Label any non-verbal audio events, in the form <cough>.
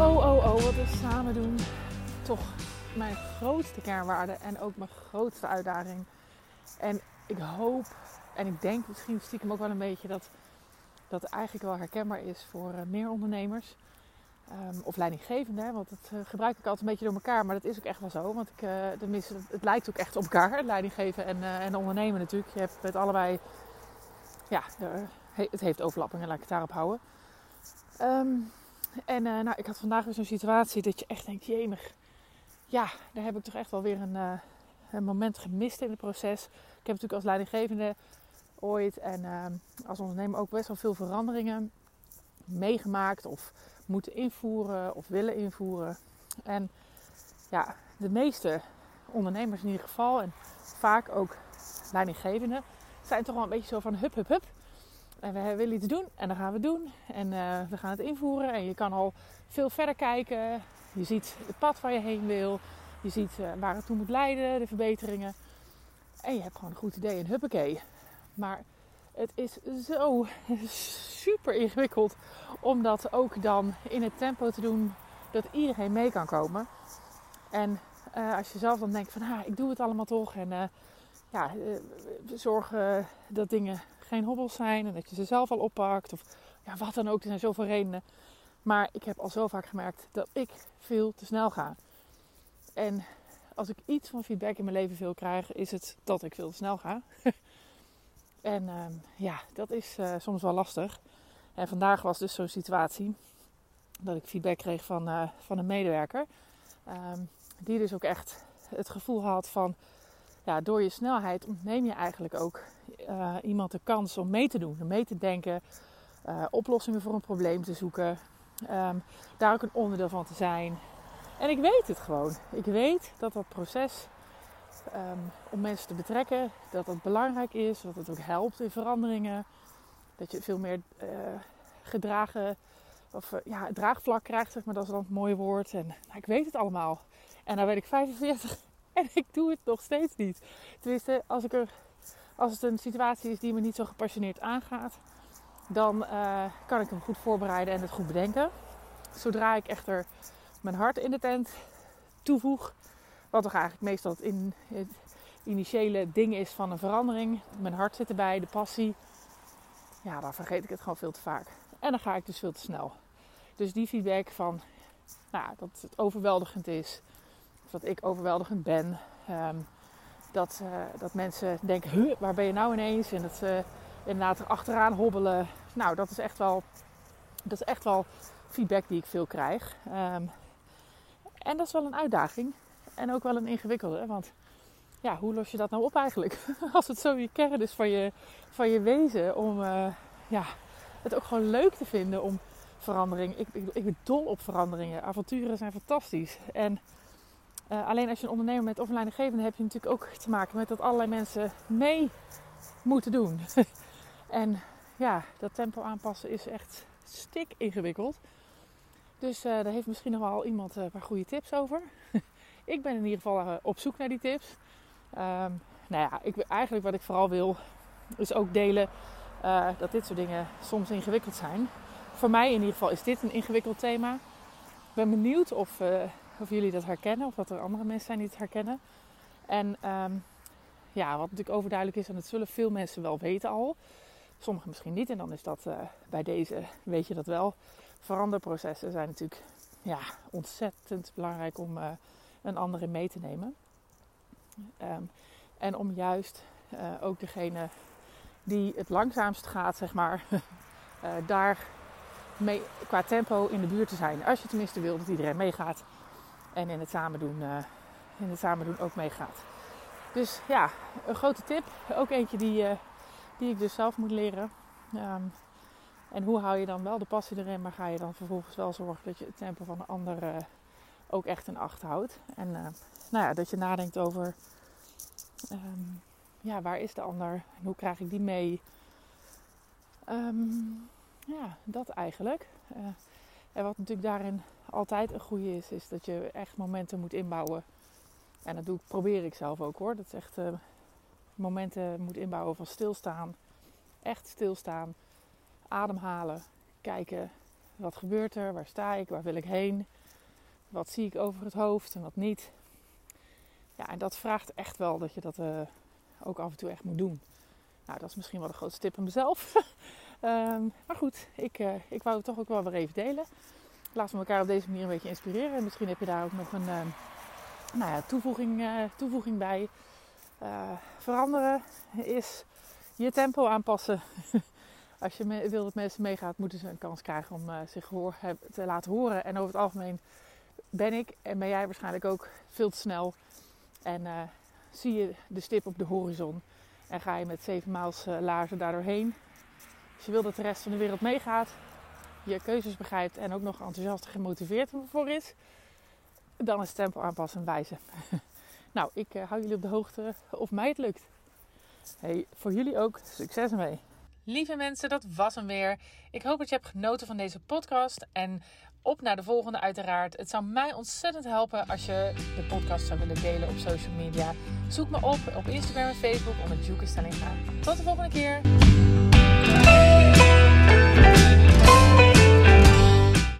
Oh, oh, oh, wat we samen doen toch mijn grootste kernwaarde en ook mijn grootste uitdaging. En ik hoop en ik denk misschien stiekem ook wel een beetje dat dat eigenlijk wel herkenbaar is voor eh, meer ondernemers. Ehm, of leidinggevenden, want dat eh, gebruik ik altijd een beetje door elkaar. Maar dat is ook echt wel zo. Want ik, eh, het lijkt ook echt op elkaar, leidinggeven en, en ondernemen natuurlijk. Je hebt het allebei, ja, het heeft overlappingen, laat ik het daarop houden. Ehm, en nou, ik had vandaag weer zo'n situatie dat je echt denkt... Jemig, ja, daar heb ik toch echt wel weer een, een moment gemist in het proces. Ik heb natuurlijk als leidinggevende ooit en ehm, als ondernemer ook best wel veel veranderingen meegemaakt of moeten invoeren of willen invoeren. En ja, de meeste ondernemers in ieder geval en vaak ook leidinggevenden zijn toch wel een beetje zo van hup hup hup. En we willen iets doen en dan gaan we doen. En uh, we gaan het invoeren. En je kan al veel verder kijken. Je ziet het pad waar je heen wil. Je ziet uh, waar het toe moet leiden, de verbeteringen. En je hebt gewoon een goed idee en huppakee. Maar het is zo <laughs> super ingewikkeld om dat ook dan in het tempo te doen dat iedereen mee kan komen. En uh, als je zelf dan denkt van, ik doe het allemaal toch. En ja, uh, zorg dat dingen geen hobbels zijn en dat je ze zelf al oppakt. Of ja, wat dan ook. Er zijn zoveel redenen. Maar ik heb al zo vaak gemerkt dat ik veel te snel ga. En als ik iets van feedback in mijn leven wil krijgen, is het dat ik veel te snel ga. <laughs> En ehm, ja, dat is uh, soms wel lastig. En vandaag was dus zo'n situatie dat ik feedback kreeg van, uh, van een medewerker. Um, die dus ook echt het gevoel had van, door je snelheid ontneem je eigenlijk ook uh, iemand de kans om mee te doen, om mee te denken, oplossingen voor een probleem te zoeken, um, daar ook een onderdeel van te zijn. En ik weet het gewoon. Ik weet dat dat proces um, om mensen te betrekken. Dat dat belangrijk is, dat het ook helpt in veranderingen. Dat je veel meer uh, gedragen, of ja, draagvlak krijgt, zeg maar, dat is dan het mooie woord. En nou, ik weet het allemaal. En dan ben ik 45 <laughs> en ik doe het nog steeds niet. Tenminste, als, ik er, als het een situatie is die me niet zo gepassioneerd aangaat, dan uh, kan ik hem goed voorbereiden en het goed bedenken. Zodra ik echter mijn hart in de tent toevoeg, wat toch eigenlijk meestal het, in, het initiële ding is van een verandering. Mijn hart zit erbij, de passie. Ja, dan vergeet ik het gewoon veel te vaak. En dan ga ik dus veel te snel. Dus die feedback van nou, dat het overweldigend is. Dat ik overweldigend ben. Um, dat, uh, dat mensen denken, waar ben je nou ineens? En dat ze inderdaad er achteraan hobbelen. Nou, dat is echt wel, dat is echt wel feedback die ik veel krijg. Um, en dat is wel een uitdaging. En ook wel een ingewikkelde. Want ja, hoe los je dat nou op eigenlijk? <laughs> Als het zo je kern is van je, van je wezen. Om uh, ja, het ook gewoon leuk te vinden om verandering. Ik, ik, ik ben dol op veranderingen. Avonturen zijn fantastisch. En uh, alleen als je een ondernemer met of een geven heb je natuurlijk ook te maken met dat allerlei mensen mee moeten doen. <laughs> en ja, dat tempo aanpassen is echt stik ingewikkeld. Dus uh, daar heeft misschien nog wel iemand een paar goede tips over. <laughs> ik ben in ieder geval op zoek naar die tips. Um, nou ja, ik, eigenlijk wat ik vooral wil, is ook delen dat dit soort dingen soms ingewikkeld zijn. Voor mij in ieder geval is dit een ingewikkeld thema. Ik ben benieuwd of, of jullie dat herkennen, of dat er andere mensen zijn die het herkennen. En um, ja, wat natuurlijk overduidelijk is, en dat zullen veel mensen wel weten al. Sommigen misschien niet, en dan is dat bij deze, weet je dat wel. Veranderprocessen zijn natuurlijk ja, ontzettend belangrijk om een andere mee te nemen. Um, en om juist uh, ook degene die het langzaamst gaat, zeg maar, <laughs> daar mee, qua tempo in de buurt te zijn. Als je tenminste wil dat iedereen meegaat en in het samen doen, het samen doen ook meegaat. Dus ja, een grote tip. Ook eentje die, die ik dus zelf moet leren. Um, en hoe hou je dan wel de passie erin, maar ga je dan vervolgens wel zorgen dat je het tempo van de ander ook echt in acht houdt. En nou ja, dat je nadenkt over um, ja, waar is de ander en hoe krijg ik die mee. Um, ja, dat eigenlijk. En wat natuurlijk daarin altijd een goede is, is dat je echt momenten moet inbouwen. En dat doe ik, probeer ik zelf ook hoor. Dat is echt uh, momenten moet inbouwen van stilstaan. Echt stilstaan. Ademhalen. Kijken wat gebeurt er, waar sta ik, waar wil ik heen wat zie ik over het hoofd en wat niet. Ja, en dat vraagt echt wel dat je dat uh, ook af en toe echt moet doen. Nou, dat is misschien wel de grootste tip aan mezelf. <laughs> um, maar goed, ik, uh, ik wou het toch ook wel weer even delen. Laten we elkaar op deze manier een beetje inspireren. En misschien heb je daar ook nog een uh, nou ja, toevoeging, toevoeging bij. veranderen is je tempo aanpassen. <laughs> Als je wil dat mensen meegaan, moeten ze een kans krijgen om zich te laten horen. En over het algemeen ben ik en ben jij waarschijnlijk ook veel te snel. En zie je de stip op de horizon en ga je met zeven maals laarzen daardoorheen. Als je wil dat de rest van de wereld meegaat, je keuzes begrijpt en ook nog enthousiast en gemotiveerd voor is, dan is tempo aanpassen wijze. <laughs> nou, ik uh, hou jullie op de hoogte of mij het lukt. Hey, voor jullie ook succes ermee. Lieve mensen, dat was hem weer. Ik hoop dat je hebt genoten van deze podcast. En op naar de volgende uiteraard. Het zou mij ontzettend helpen als je de podcast zou willen delen op social media. Zoek me op op Instagram en Facebook onder Juke Stellinga. Tot de volgende keer.